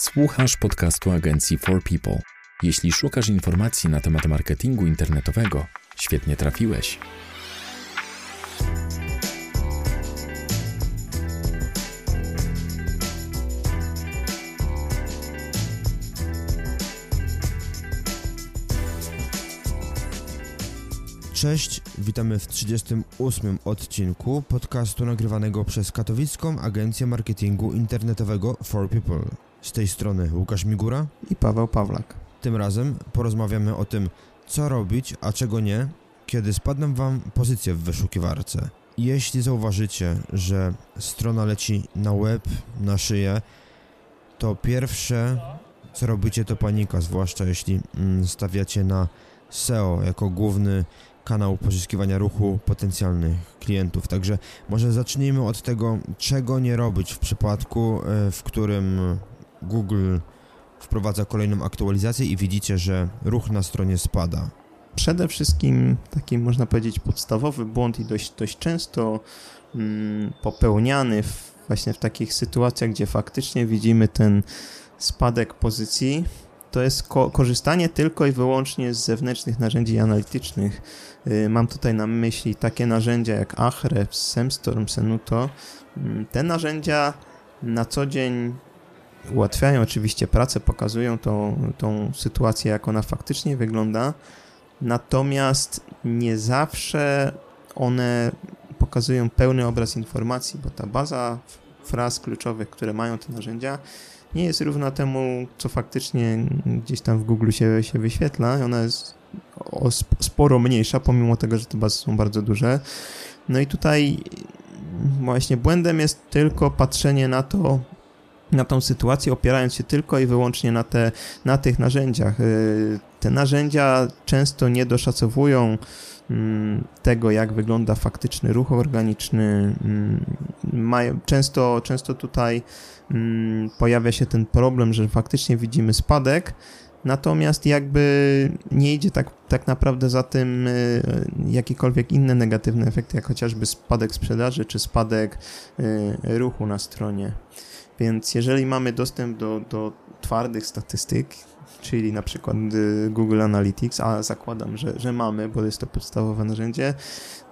Słuchasz podcastu agencji For People. Jeśli szukasz informacji na temat marketingu internetowego, świetnie trafiłeś. Cześć, witamy w 38 odcinku podcastu nagrywanego przez katowicką agencję marketingu internetowego For People. Z tej strony Łukasz Migura i Paweł Pawlak. Tym razem porozmawiamy o tym, co robić, a czego nie, kiedy spadną Wam pozycje w wyszukiwarce. Jeśli zauważycie, że strona leci na web, na szyję, to pierwsze, co robicie, to panika, zwłaszcza jeśli mm, stawiacie na SEO jako główny kanał pozyskiwania ruchu potencjalnych klientów. Także może zacznijmy od tego, czego nie robić w przypadku, e, w którym Google wprowadza kolejną aktualizację i widzicie, że ruch na stronie spada. Przede wszystkim taki można powiedzieć podstawowy błąd i dość, dość często mm, popełniany w, właśnie w takich sytuacjach, gdzie faktycznie widzimy ten spadek pozycji, to jest ko korzystanie tylko i wyłącznie z zewnętrznych narzędzi analitycznych. Yy, mam tutaj na myśli takie narzędzia jak Ahrefs, Semstorm, Senuto. Yy, te narzędzia na co dzień ułatwiają oczywiście pracę, pokazują tą, tą sytuację, jak ona faktycznie wygląda, natomiast nie zawsze one pokazują pełny obraz informacji, bo ta baza fraz kluczowych, które mają te narzędzia, nie jest równa temu, co faktycznie gdzieś tam w Google się, się wyświetla. Ona jest sporo mniejsza, pomimo tego, że te bazy są bardzo duże. No i tutaj właśnie błędem jest tylko patrzenie na to, na tą sytuację, opierając się tylko i wyłącznie na, te, na tych narzędziach. Y, te narzędzia często nie doszacowują mm, tego, jak wygląda faktyczny ruch organiczny. Mm, często, często tutaj mm, pojawia się ten problem, że faktycznie widzimy spadek, natomiast jakby nie idzie tak, tak naprawdę za tym y, jakiekolwiek inne negatywne efekty, jak chociażby spadek sprzedaży czy spadek y, ruchu na stronie. Więc jeżeli mamy dostęp do, do twardych statystyk, czyli na przykład y, Google Analytics, a zakładam, że, że mamy, bo jest to podstawowe narzędzie,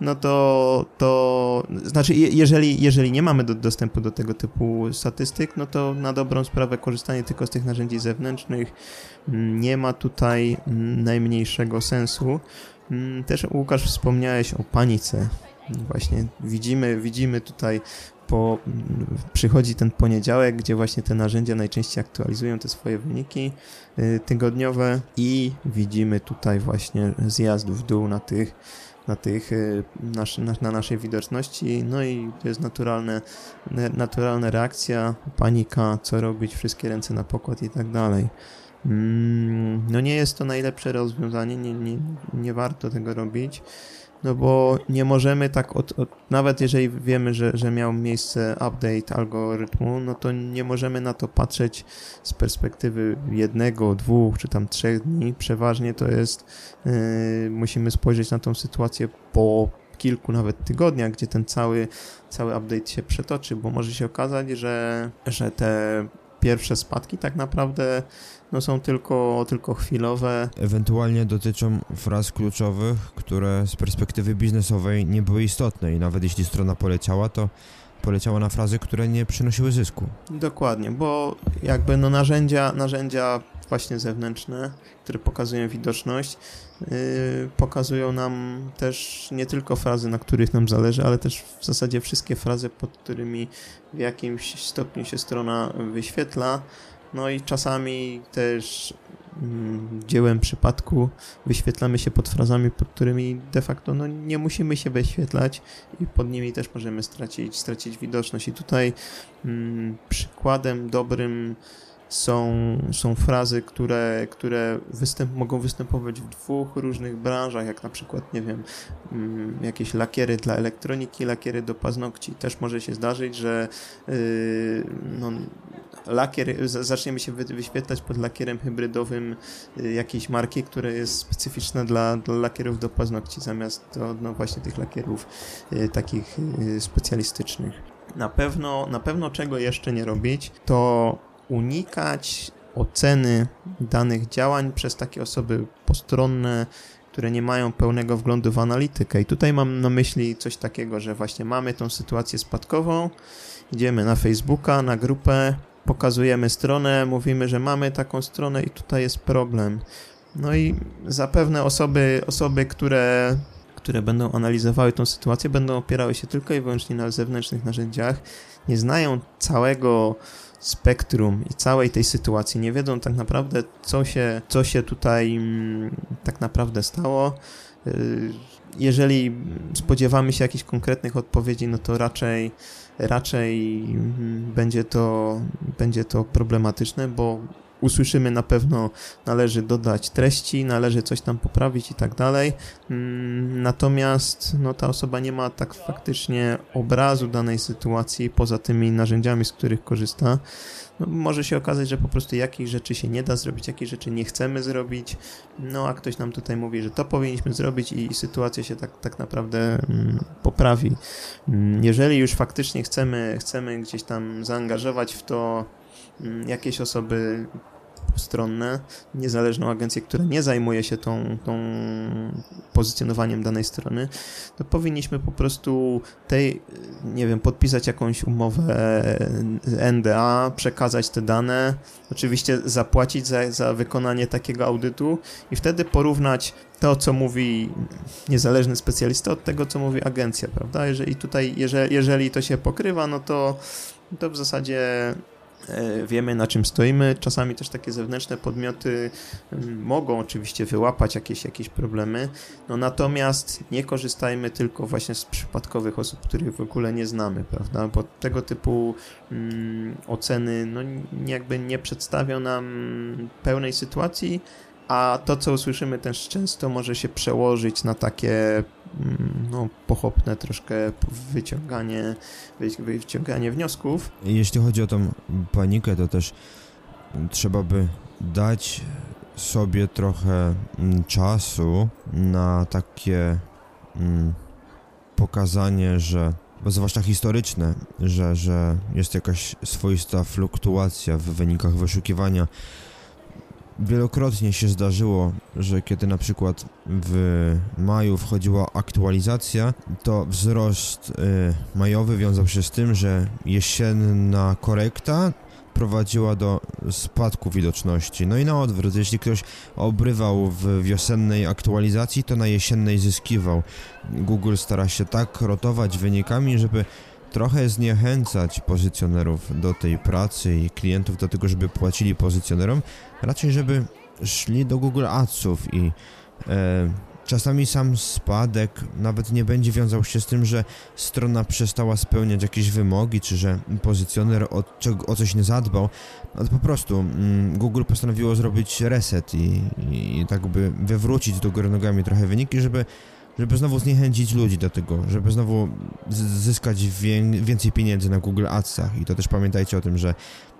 no to, to znaczy, jeżeli, jeżeli nie mamy do, dostępu do tego typu statystyk, no to na dobrą sprawę korzystanie tylko z tych narzędzi zewnętrznych mm, nie ma tutaj mm, najmniejszego sensu. Mm, też Łukasz wspomniałeś o panice. Właśnie widzimy, widzimy tutaj po, przychodzi ten poniedziałek, gdzie właśnie te narzędzia najczęściej aktualizują te swoje wyniki y, tygodniowe i widzimy tutaj właśnie zjazd w dół na tych na tych, y, na, naszej widoczności, no i to jest naturalne, naturalna reakcja, panika, co robić, wszystkie ręce na pokład i tak dalej. Mm, no nie jest to najlepsze rozwiązanie, nie, nie, nie warto tego robić. No bo nie możemy tak, od, od, nawet jeżeli wiemy, że, że miał miejsce update algorytmu, no to nie możemy na to patrzeć z perspektywy jednego, dwóch czy tam trzech dni. Przeważnie to jest, yy, musimy spojrzeć na tą sytuację po kilku nawet tygodniach, gdzie ten cały, cały update się przetoczy, bo może się okazać, że, że te pierwsze spadki tak naprawdę no są tylko, tylko chwilowe. Ewentualnie dotyczą fraz kluczowych, które z perspektywy biznesowej nie były istotne i nawet jeśli strona poleciała, to poleciała na frazy, które nie przynosiły zysku. Dokładnie, bo jakby no narzędzia, narzędzia właśnie zewnętrzne, które pokazują widoczność, yy, pokazują nam też nie tylko frazy, na których nam zależy, ale też w zasadzie wszystkie frazy, pod którymi w jakimś stopniu się strona wyświetla. No i czasami też mm, dziełem przypadku wyświetlamy się pod frazami, pod którymi de facto no, nie musimy się wyświetlać i pod nimi też możemy stracić, stracić widoczność. I tutaj mm, przykładem dobrym są, są frazy, które, które występ, mogą występować w dwóch różnych branżach, jak na przykład, nie wiem, mm, jakieś lakiery dla elektroniki, lakiery do paznokci. Też może się zdarzyć, że yy, no, lakier, zaczniemy się wyświetlać pod lakierem hybrydowym yy, jakiejś marki, która jest specyficzna dla, dla lakierów do paznokci, zamiast do, no, właśnie tych lakierów yy, takich specjalistycznych. Na pewno, na pewno czego jeszcze nie robić, to unikać oceny danych działań przez takie osoby postronne, które nie mają pełnego wglądu w analitykę. I tutaj mam na myśli coś takiego, że właśnie mamy tą sytuację spadkową, idziemy na Facebooka, na grupę, pokazujemy stronę, mówimy, że mamy taką stronę i tutaj jest problem. No i zapewne osoby, osoby które, które będą analizowały tą sytuację, będą opierały się tylko i wyłącznie na zewnętrznych narzędziach, nie znają całego spektrum i całej tej sytuacji, nie wiedzą tak naprawdę, co się, co się tutaj mm, tak naprawdę stało. Y, jeżeli spodziewamy się jakichś konkretnych odpowiedzi, no to raczej, raczej mm, będzie to, będzie to problematyczne, bo usłyszymy na pewno, należy dodać treści, należy coś tam poprawić i tak dalej. Mm, natomiast no, ta osoba nie ma tak faktycznie obrazu danej sytuacji poza tymi narzędziami, z których korzysta. No, może się okazać, że po prostu jakichś rzeczy się nie da zrobić, jakieś rzeczy nie chcemy zrobić, no a ktoś nam tutaj mówi, że to powinniśmy zrobić i, i sytuacja się tak, tak naprawdę mm, poprawi. Mm, jeżeli już faktycznie chcemy, chcemy gdzieś tam zaangażować w to jakieś osoby postronne, niezależną agencję, która nie zajmuje się tą, tą pozycjonowaniem danej strony, to powinniśmy po prostu tej, nie wiem, podpisać jakąś umowę NDA, przekazać te dane, oczywiście zapłacić za, za wykonanie takiego audytu i wtedy porównać to, co mówi niezależny specjalista od tego, co mówi agencja, prawda? Jeżeli tutaj, jeżeli, jeżeli to się pokrywa, no to, to w zasadzie wiemy na czym stoimy. Czasami też takie zewnętrzne podmioty mm, mogą oczywiście wyłapać jakieś, jakieś problemy, no natomiast nie korzystajmy tylko właśnie z przypadkowych osób, których w ogóle nie znamy, prawda, bo tego typu mm, oceny no, jakby nie przedstawią nam pełnej sytuacji, a to, co usłyszymy też często może się przełożyć na takie no, pochopne troszkę wyciąganie, wyciąganie wniosków. Jeśli chodzi o tą panikę, to też trzeba by dać sobie trochę mm, czasu na takie mm, pokazanie, że zwłaszcza historyczne, że, że jest jakaś swoista fluktuacja w wynikach wyszukiwania Wielokrotnie się zdarzyło, że kiedy na przykład w maju wchodziła aktualizacja, to wzrost y, majowy wiązał się z tym, że jesienna korekta prowadziła do spadku widoczności. No i na odwrót, jeśli ktoś obrywał w wiosennej aktualizacji, to na jesiennej zyskiwał. Google stara się tak rotować wynikami, żeby trochę zniechęcać pozycjonerów do tej pracy i klientów do tego, żeby płacili pozycjonerom, raczej żeby szli do Google Adsów i e, czasami sam spadek nawet nie będzie wiązał się z tym, że strona przestała spełniać jakieś wymogi, czy że pozycjoner o, o coś nie zadbał, ale po prostu mm, Google postanowiło zrobić reset i, i, i tak by wywrócić do góry nogami trochę wyniki, żeby żeby znowu zniechęcić ludzi do tego, żeby znowu zyskać więcej pieniędzy na Google Adsach. I to też pamiętajcie o tym, że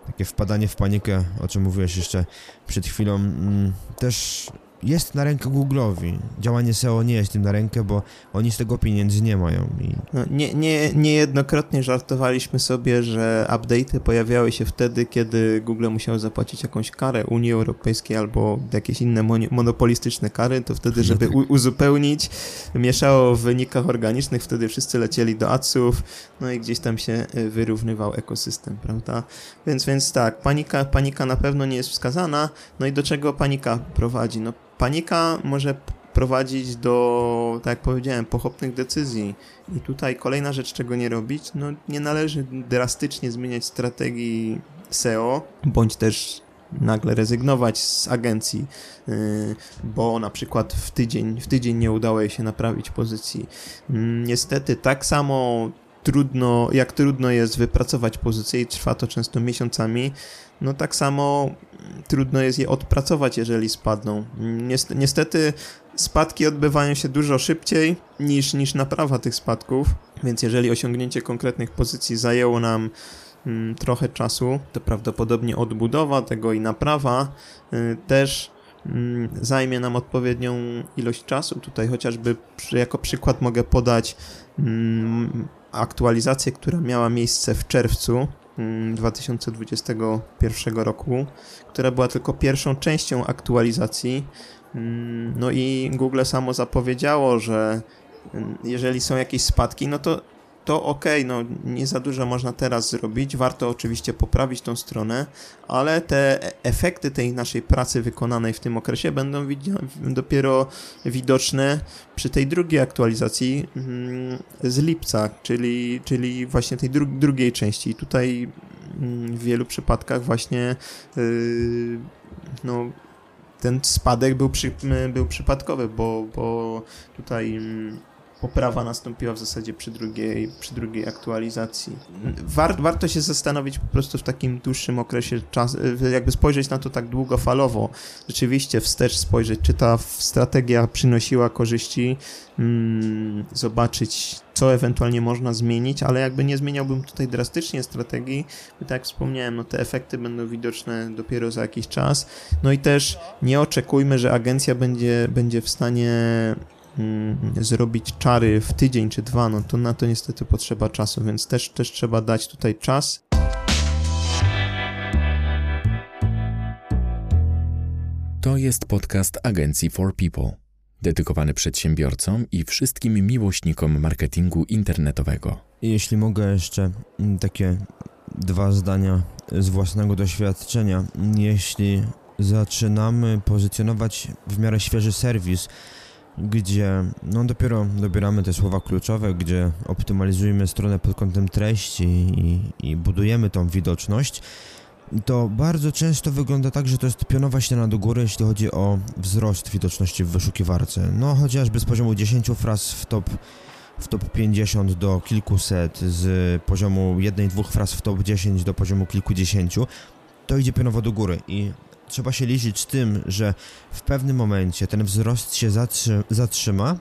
takie wpadanie w panikę, o czym mówiłeś jeszcze przed chwilą, mm, też jest na rękę Google'owi. Działanie SEO nie jest tym na rękę, bo oni z tego pieniędzy nie mają. I... No, nie, nie, niejednokrotnie żartowaliśmy sobie, że update'y pojawiały się wtedy, kiedy Google musiał zapłacić jakąś karę Unii Europejskiej albo jakieś inne monopolistyczne kary, to wtedy, żeby uzupełnić, mieszało w wynikach organicznych, wtedy wszyscy lecieli do adsów, no i gdzieś tam się e, wyrównywał ekosystem, prawda? Więc, więc tak, panika, panika na pewno nie jest wskazana, no i do czego panika prowadzi? No panika może prowadzić do, tak jak powiedziałem, pochopnych decyzji. I tutaj kolejna rzecz, czego nie robić, no nie należy drastycznie zmieniać strategii SEO, bądź też nagle rezygnować z agencji, y, bo na przykład w tydzień, w tydzień nie udało jej się naprawić pozycji. Mm, niestety tak samo trudno, jak trudno jest wypracować pozycję i trwa to często miesiącami, no tak samo trudno jest je odpracować, jeżeli spadną. Niestety spadki odbywają się dużo szybciej niż, niż naprawa tych spadków, więc jeżeli osiągnięcie konkretnych pozycji zajęło nam mm, trochę czasu, to prawdopodobnie odbudowa tego i naprawa y, też mm, zajmie nam odpowiednią ilość czasu. Tutaj chociażby jako przykład mogę podać mm, aktualizację, która miała miejsce w czerwcu 2021 mm, roku, która była tylko pierwszą częścią aktualizacji. Mm, no i Google samo zapowiedziało, że mm, jeżeli są jakieś spadki, no to to ok, no nie za dużo można teraz zrobić, warto oczywiście poprawić tą stronę, ale te efekty tej naszej pracy wykonanej w tym okresie będą dopiero widoczne przy tej drugiej aktualizacji mm, z lipca, czyli, czyli właśnie tej dru drugiej części. I tutaj mm, w wielu przypadkach właśnie yy, no, ten spadek był, przy, był przypadkowy, bo, bo tutaj mm, poprawa nastąpiła w zasadzie przy drugiej, przy drugiej aktualizacji. War, warto się zastanowić po prostu w takim dłuższym okresie czasu, jakby spojrzeć na to tak długofalowo, rzeczywiście wstecz spojrzeć, czy ta strategia przynosiła korzyści, mm, zobaczyć, co ewentualnie można zmienić, ale jakby nie zmieniałbym tutaj drastycznie strategii, bo tak jak wspomniałem, no te efekty będą widoczne dopiero za jakiś czas. No i też nie oczekujmy, że agencja będzie, będzie w stanie zrobić czary w tydzień czy dwa, no to na to niestety potrzeba czasu, więc też, też trzeba dać tutaj czas. To jest podcast agencji For People, dedykowany przedsiębiorcom i wszystkim miłośnikom marketingu internetowego. Jeśli mogę jeszcze mm, takie dwa zdania z własnego doświadczenia. Jeśli zaczynamy pozycjonować w miarę świeży serwis, gdzie no dopiero dobieramy te słowa kluczowe, gdzie optymalizujemy stronę pod kątem treści i, i budujemy tą widoczność, to bardzo często wygląda tak, że to jest pionowa ściana do góry, jeśli chodzi o wzrost widoczności w wyszukiwarce. No chociażby z poziomu 10 fraz w top, w top 50 do kilkuset, z poziomu jednej, dwóch fraz w top 10 do poziomu kilkudziesięciu, to idzie pionowo do góry i trzeba się liczyć z tym, że w pewnym momencie ten wzrost się zatrzyma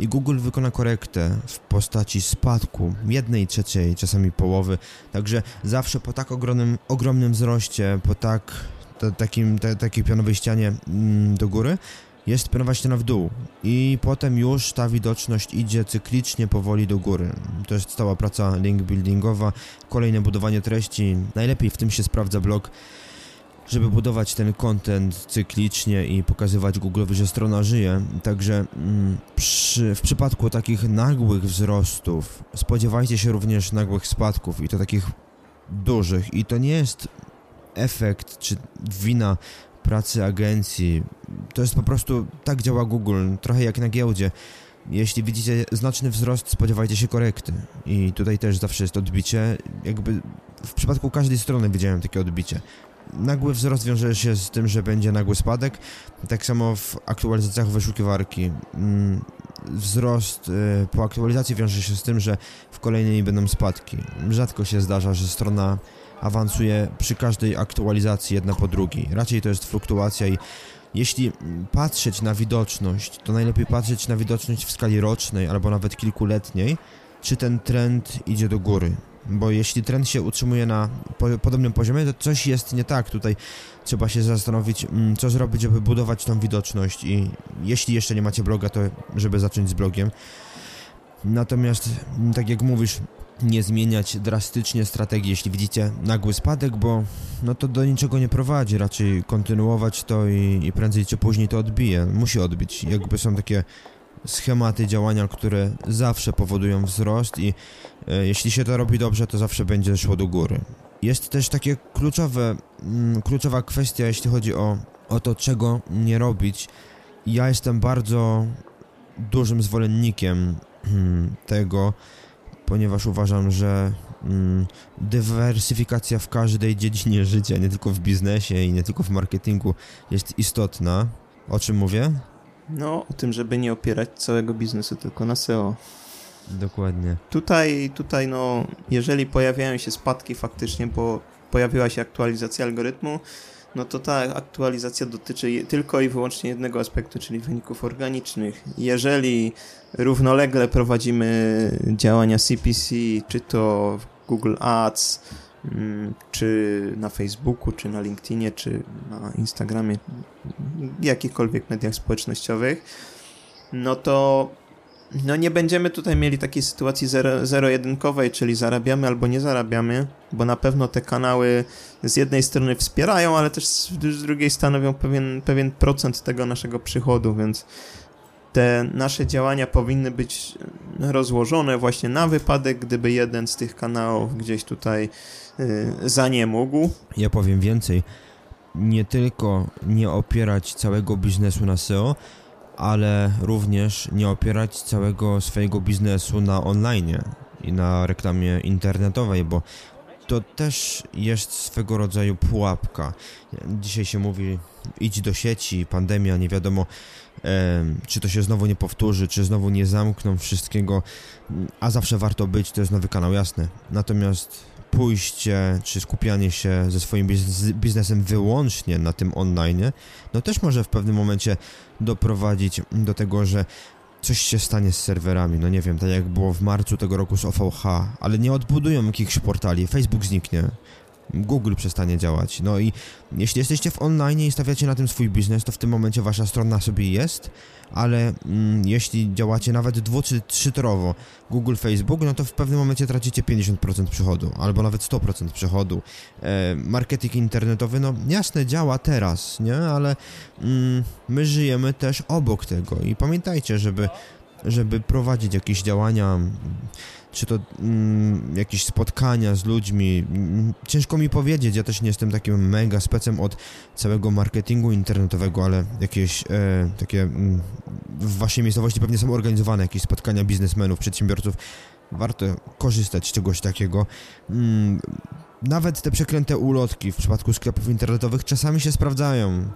i Google wykona korektę w postaci spadku jednej trzeciej, czasami połowy. Także zawsze po tak ogromnym, ogromnym wzroście, po tak takim, te, takiej pionowej ścianie mm, do góry, jest pionowa ściana w dół i potem już ta widoczność idzie cyklicznie powoli do góry. To jest cała praca link buildingowa, kolejne budowanie treści. Najlepiej w tym się sprawdza blog żeby budować ten content cyklicznie i pokazywać Google'owi, że strona żyje. Także mm, przy, w przypadku takich nagłych wzrostów spodziewajcie się również nagłych spadków i to takich dużych. I to nie jest efekt czy wina pracy agencji. To jest po prostu tak działa Google, trochę jak na giełdzie. Jeśli widzicie znaczny wzrost, spodziewajcie się korekty. I tutaj też zawsze jest odbicie. Jakby w przypadku każdej strony widziałem takie odbicie nagły wzrost wiąże się z tym, że będzie nagły spadek. Tak samo w aktualizacjach wyszukiwarki. Mm, wzrost y, po aktualizacji wiąże się z tym, że w kolejnej będą spadki. Rzadko się zdarza, że strona awansuje przy każdej aktualizacji jedna po drugiej. Raczej to jest fluktuacja i jeśli patrzeć na widoczność, to najlepiej patrzeć na widoczność w skali rocznej albo nawet kilkuletniej, czy ten trend idzie do góry bo jeśli trend się utrzymuje na po, podobnym poziomie, to coś jest nie tak. Tutaj trzeba się zastanowić, mm, co zrobić, żeby budować tą widoczność i jeśli jeszcze nie macie bloga, to żeby zacząć z blogiem. Natomiast, mm, tak jak mówisz, nie zmieniać drastycznie strategii, jeśli widzicie nagły spadek, bo no to do niczego nie prowadzi, raczej kontynuować to i, i prędzej czy później to odbije. Musi odbić. Jakby są takie schematy działania, które zawsze powodują wzrost i e, jeśli się to robi dobrze, to zawsze będzie szło do góry. Jest też takie kluczowe, mm, kluczowa kwestia, jeśli chodzi o, o to, czego nie robić. Ja jestem bardzo dużym zwolennikiem hmm, tego, ponieważ uważam, że mm, dywersyfikacja w każdej dziedzinie życia, nie tylko w biznesie i nie tylko w marketingu jest istotna. O czym mówię? No, o tym, żeby nie opierać całego biznesu tylko na SEO. Dokładnie. Tutaj, tutaj no, jeżeli pojawiają się spadki faktycznie, bo pojawiła się aktualizacja algorytmu, no to ta aktualizacja dotyczy tylko i wyłącznie jednego aspektu, czyli wyników organicznych. Jeżeli równolegle prowadzimy działania CPC, czy to Google Ads, czy na Facebooku, czy na LinkedInie, czy na Instagramie, jakichkolwiek mediach społecznościowych, no to no nie będziemy tutaj mieli takiej sytuacji zero-jedynkowej, czyli zarabiamy albo nie zarabiamy, bo na pewno te kanały z jednej strony wspierają, ale też z drugiej stanowią pewien, pewien procent tego naszego przychodu, więc te nasze działania powinny być rozłożone właśnie na wypadek, gdyby jeden z tych kanałów gdzieś tutaj yy, zaniemógł. Ja powiem więcej. Nie tylko nie opierać całego biznesu na SEO, ale również nie opierać całego swojego biznesu na online i na reklamie internetowej, bo to też jest swego rodzaju pułapka. Dzisiaj się mówi, idź do sieci, pandemia, nie wiadomo, e, czy to się znowu nie powtórzy, czy znowu nie zamkną wszystkiego, a zawsze warto być, to jest nowy kanał, jasne. Natomiast pójście czy skupianie się ze swoim biznesem wyłącznie na tym online, no też może w pewnym momencie doprowadzić do tego, że coś się stanie z serwerami, no nie wiem, tak jak było w marcu tego roku z OVH, ale nie odbudują jakichś portali, Facebook zniknie, Google przestanie działać. No i jeśli jesteście w online i stawiacie na tym swój biznes, to w tym momencie wasza strona sobie jest, ale mm, jeśli działacie nawet dwu czy trzytorowo Google, Facebook, no to w pewnym momencie tracicie 50% przychodu, albo nawet 100% przychodu. E, marketing internetowy, no jasne, działa teraz, nie? Ale mm, my żyjemy też obok tego i pamiętajcie, żeby żeby prowadzić jakieś działania czy to mm, jakieś spotkania z ludźmi. Mm, ciężko mi powiedzieć, ja też nie jestem takim mega specem od całego marketingu internetowego, ale jakieś e, takie mm, w waszej miejscowości pewnie są organizowane jakieś spotkania biznesmenów, przedsiębiorców. Warto korzystać z czegoś takiego. Mm, nawet te przeklęte ulotki w przypadku sklepów internetowych czasami się sprawdzają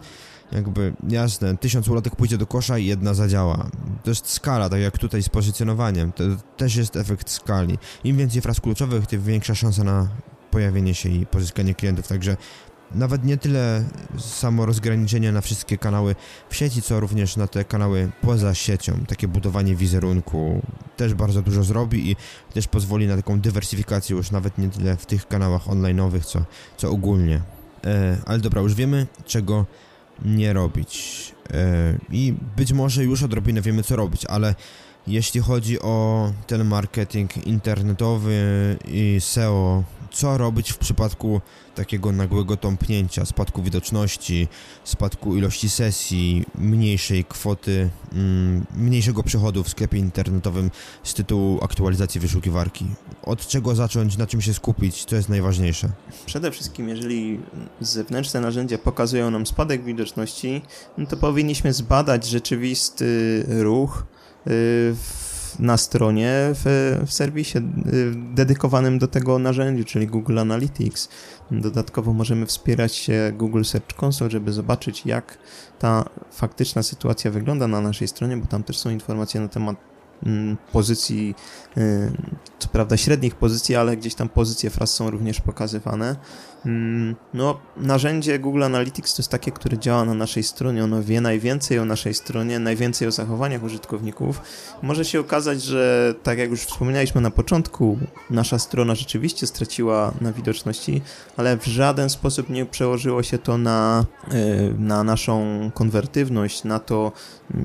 jakby jasne, tysiąc ulotek pójdzie do kosza i jedna zadziała. To jest skala, tak jak tutaj z pozycjonowaniem. To też jest efekt skali. Im więcej fraz kluczowych, tym większa szansa na pojawienie się i pozyskanie klientów, także nawet nie tyle samo rozgraniczenie na wszystkie kanały w sieci, co również na te kanały poza siecią. Takie budowanie wizerunku też bardzo dużo zrobi i też pozwoli na taką dywersyfikację już nawet nie tyle w tych kanałach online'owych, co, co ogólnie. E, ale dobra, już wiemy, czego nie robić. E, I być może już odrobinę wiemy, co robić, ale jeśli chodzi o ten marketing internetowy i SEO, co robić w przypadku takiego nagłego tąpnięcia, spadku widoczności, spadku ilości sesji, mniejszej kwoty, mm, mniejszego przychodu w sklepie internetowym z tytułu aktualizacji wyszukiwarki? Od czego zacząć, na czym się skupić, co jest najważniejsze? Przede wszystkim, jeżeli zewnętrzne narzędzia pokazują nam spadek widoczności, no to powinniśmy zbadać rzeczywisty ruch na stronie w, w serwisie y, dedykowanym do tego narzędziu, czyli Google Analytics. Dodatkowo możemy wspierać się Google Search Console, żeby zobaczyć, jak ta faktyczna sytuacja wygląda na naszej stronie, bo tam też są informacje na temat pozycji, y, co prawda średnich pozycji, ale gdzieś tam pozycje fraz są również pokazywane. Mm, no, narzędzie Google Analytics to jest takie, które działa na naszej stronie. Ono wie najwięcej o naszej stronie, najwięcej o zachowaniach użytkowników. Może się okazać, że tak jak już wspominaliśmy na początku, nasza strona rzeczywiście straciła na widoczności, ale w żaden sposób nie przełożyło się to na, e, na naszą konwertywność, na to,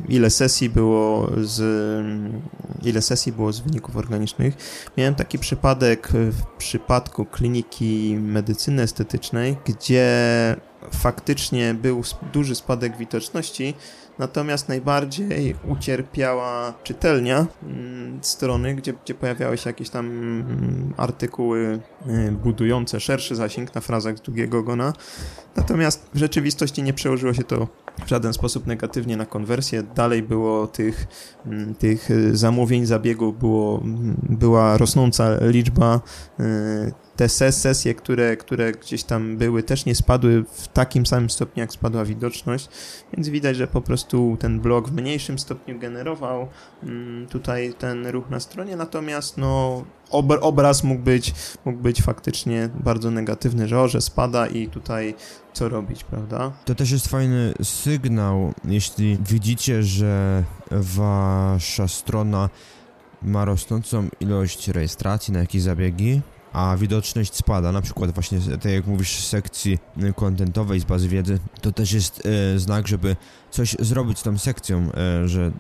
ile sesji było z, ile sesji było z wyników organicznych. Miałem taki przypadek w przypadku kliniki medycyny estetycznej, gdzie faktycznie był duży spadek widoczności, natomiast najbardziej ucierpiała czytelnia mm, strony, gdzie, gdzie pojawiały się jakieś tam mm, artykuły y, budujące szerszy zasięg na frazach z długiego gona. Natomiast w rzeczywistości nie przełożyło się to w żaden sposób negatywnie na konwersję. Dalej było tych, mm, tych y, zamówień, zabiegów, było, była rosnąca liczba y, te sesje, które, które gdzieś tam były, też nie spadły w takim samym stopniu, jak spadła widoczność, więc widać, że po prostu ten blog w mniejszym stopniu generował mm, tutaj ten ruch na stronie, natomiast no obraz mógł być, mógł być faktycznie bardzo negatywny, że o, że spada i tutaj co robić, prawda? To też jest fajny sygnał, jeśli widzicie, że wasza strona ma rosnącą ilość rejestracji na jakieś zabiegi, a widoczność spada, na przykład właśnie tak jak mówisz sekcji kontentowej z bazy wiedzy, to też jest e, znak, żeby coś zrobić z tą sekcją, e, że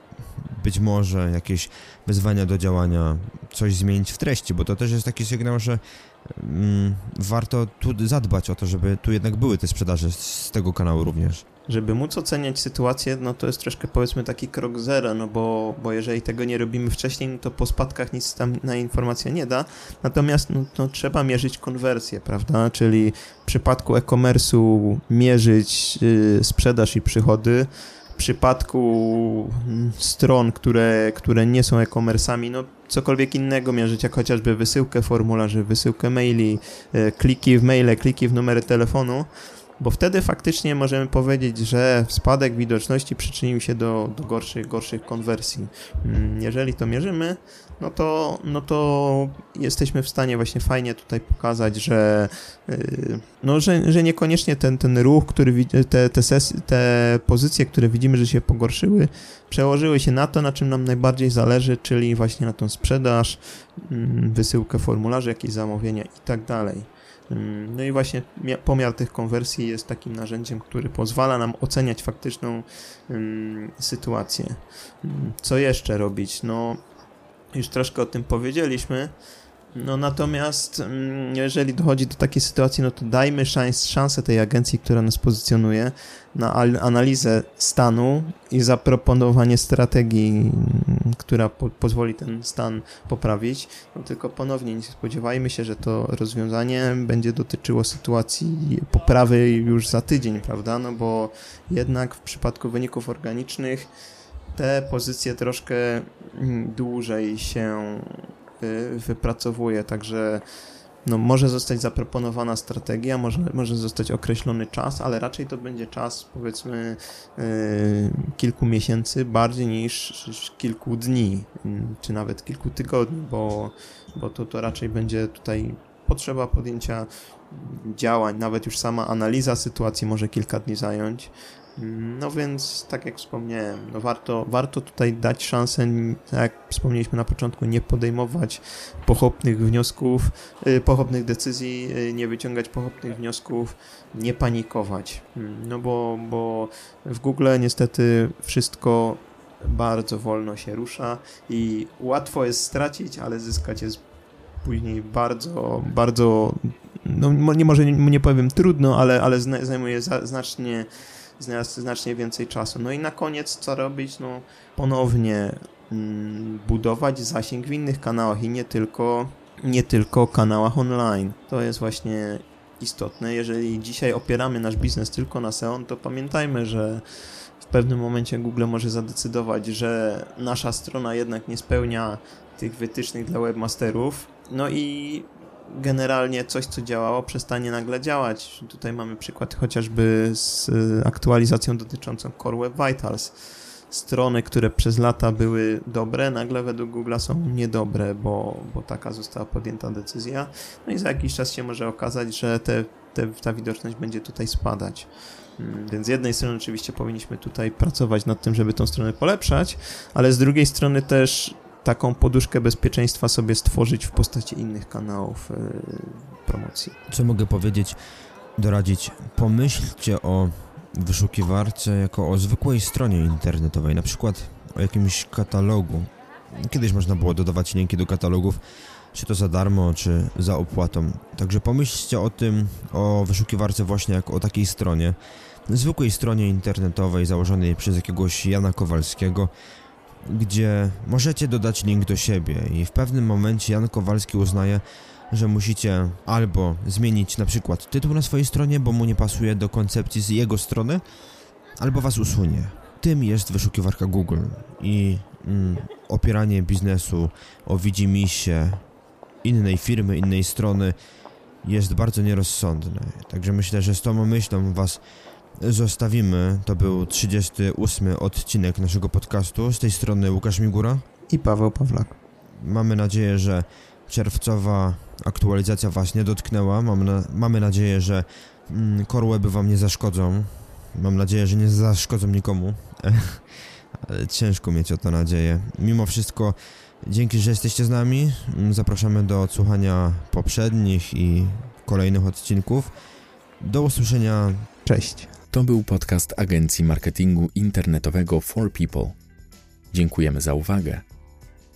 być może jakieś wezwania do działania, coś zmienić w treści, bo to też jest taki sygnał, że warto tu zadbać o to, żeby tu jednak były te sprzedaże z, z tego kanału również żeby móc oceniać sytuację, no to jest troszkę powiedzmy taki krok zero, no bo, bo jeżeli tego nie robimy wcześniej, no to po spadkach nic tam na informacja nie da. Natomiast no, no trzeba mierzyć konwersję, prawda? Czyli w przypadku e-commerce'u mierzyć yy, sprzedaż i przychody. Przypadku stron, które, które nie są e-commerce'ami, no cokolwiek innego mierzyć, jak chociażby wysyłkę formularzy, wysyłkę maili, yy, kliki w maile, kliki w numery telefonu bo wtedy faktycznie możemy powiedzieć, że spadek widoczności przyczynił się do, do gorszych, gorszych konwersji. Mm, jeżeli to mierzymy, no to, no to jesteśmy w stanie właśnie fajnie tutaj pokazać, że, y, no, że, że niekoniecznie ten, ten ruch, który te, te, sesje, te pozycje, które widzimy, że się pogorszyły, przełożyły się na to, na czym nam najbardziej zależy, czyli właśnie na tą sprzedaż, mm, wysyłkę formularzy, jakieś zamówienia i tak dalej. Mm, no i właśnie pomiar tych konwersji jest takim narzędziem, który pozwala nam oceniać faktyczną um, sytuację. Mm, co jeszcze robić? No, już troszkę o tym powiedzieliśmy. No natomiast mm, jeżeli dochodzi do takiej sytuacji, no to dajmy szans, szansę tej agencji, która nas pozycjonuje na analizę stanu i zaproponowanie strategii, mm, która po pozwoli ten stan poprawić. No tylko ponownie nie spodziewajmy się, że to rozwiązanie będzie dotyczyło sytuacji poprawy już za tydzień, prawda? No bo jednak w przypadku wyników organicznych te pozycje troszkę mm, dłużej się wypracowuje, także no, może zostać zaproponowana strategia, może, może zostać określony czas, ale raczej to będzie czas powiedzmy yy, kilku miesięcy bardziej niż, kilku dni, czy nawet kilku tygodni, bo, bo to, to raczej będzie tutaj potrzeba podjęcia działań, nawet już sama analiza sytuacji może kilka dni zająć, no więc, tak jak wspomniałem, no warto, warto tutaj dać szansę, tak jak wspomnieliśmy na początku, nie podejmować pochopnych wniosków, yy, pochopnych decyzji, yy, nie wyciągać pochopnych wniosków, nie panikować. Mm, no bo, bo w Google niestety wszystko bardzo wolno się rusza i łatwo jest stracić, ale zyskać jest później bardzo, bardzo, no nie może nie powiem trudno, ale, ale zajmuje za, znacznie znacznie więcej czasu. No i na koniec co robić? No ponownie mm, budować zasięg w innych kanałach i nie tylko, nie tylko kanałach online. To jest właśnie istotne. Jeżeli dzisiaj opieramy nasz biznes tylko na SEO, to pamiętajmy, że w pewnym momencie Google może zadecydować, że nasza strona jednak nie spełnia tych wytycznych dla webmasterów. No i generalnie coś, co działało, przestanie nagle działać. Tutaj mamy przykład chociażby z y, aktualizacją dotyczącą Core Web Vitals. Strony, które przez lata były dobre, nagle według Google są niedobre, bo, bo taka została podjęta decyzja. No i za jakiś czas się może okazać, że te, te, ta widoczność będzie tutaj spadać. Mm, więc z jednej strony oczywiście powinniśmy tutaj pracować nad tym, żeby tą stronę polepszać, ale z drugiej strony też taką poduszkę bezpieczeństwa sobie stworzyć w postaci innych kanałów e, promocji. Co mogę powiedzieć, doradzić? Pomyślcie o wyszukiwarce jako o zwykłej stronie internetowej, na przykład o jakimś katalogu. Kiedyś można było dodawać linki do katalogów, czy to za darmo, czy za opłatą. Także pomyślcie o tym, o wyszukiwarce właśnie jako o takiej stronie, zwykłej stronie internetowej założonej przez jakiegoś Jana Kowalskiego, gdzie możecie dodać link do siebie i w pewnym momencie Jan Kowalski uznaje, że musicie albo zmienić na przykład tytuł na swojej stronie, bo mu nie pasuje do koncepcji z jego strony, albo was usunie. Tym jest wyszukiwarka Google i mm, opieranie biznesu o widzimisię innej firmy, innej strony jest bardzo nierozsądne. Także myślę, że z tą myślą was zostawimy. To był 38 odcinek naszego podcastu. Z tej strony Łukasz Migura i Paweł Pawlak. Mamy nadzieję, że czerwcowa aktualizacja Was nie dotknęła. Mamy, na, mamy nadzieję, że mm, korłeby Wam nie zaszkodzą. Mam nadzieję, że nie zaszkodzą nikomu. Ale ciężko mieć o to nadzieję. Mimo wszystko Dzięki, że jesteście z nami. Zapraszamy do odsłuchania poprzednich i kolejnych odcinków. Do usłyszenia. Cześć. To był podcast agencji marketingu internetowego For People. Dziękujemy za uwagę.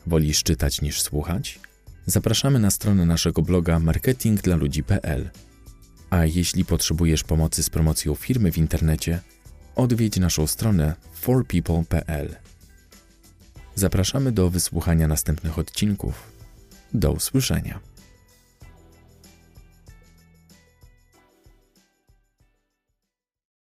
Wolisz czytać niż słuchać? Zapraszamy na stronę naszego bloga marketingdlaludzi.pl. A jeśli potrzebujesz pomocy z promocją firmy w internecie, odwiedź naszą stronę forpeople.pl. Zapraszamy do wysłuchania następnych odcinków. Do usłyszenia.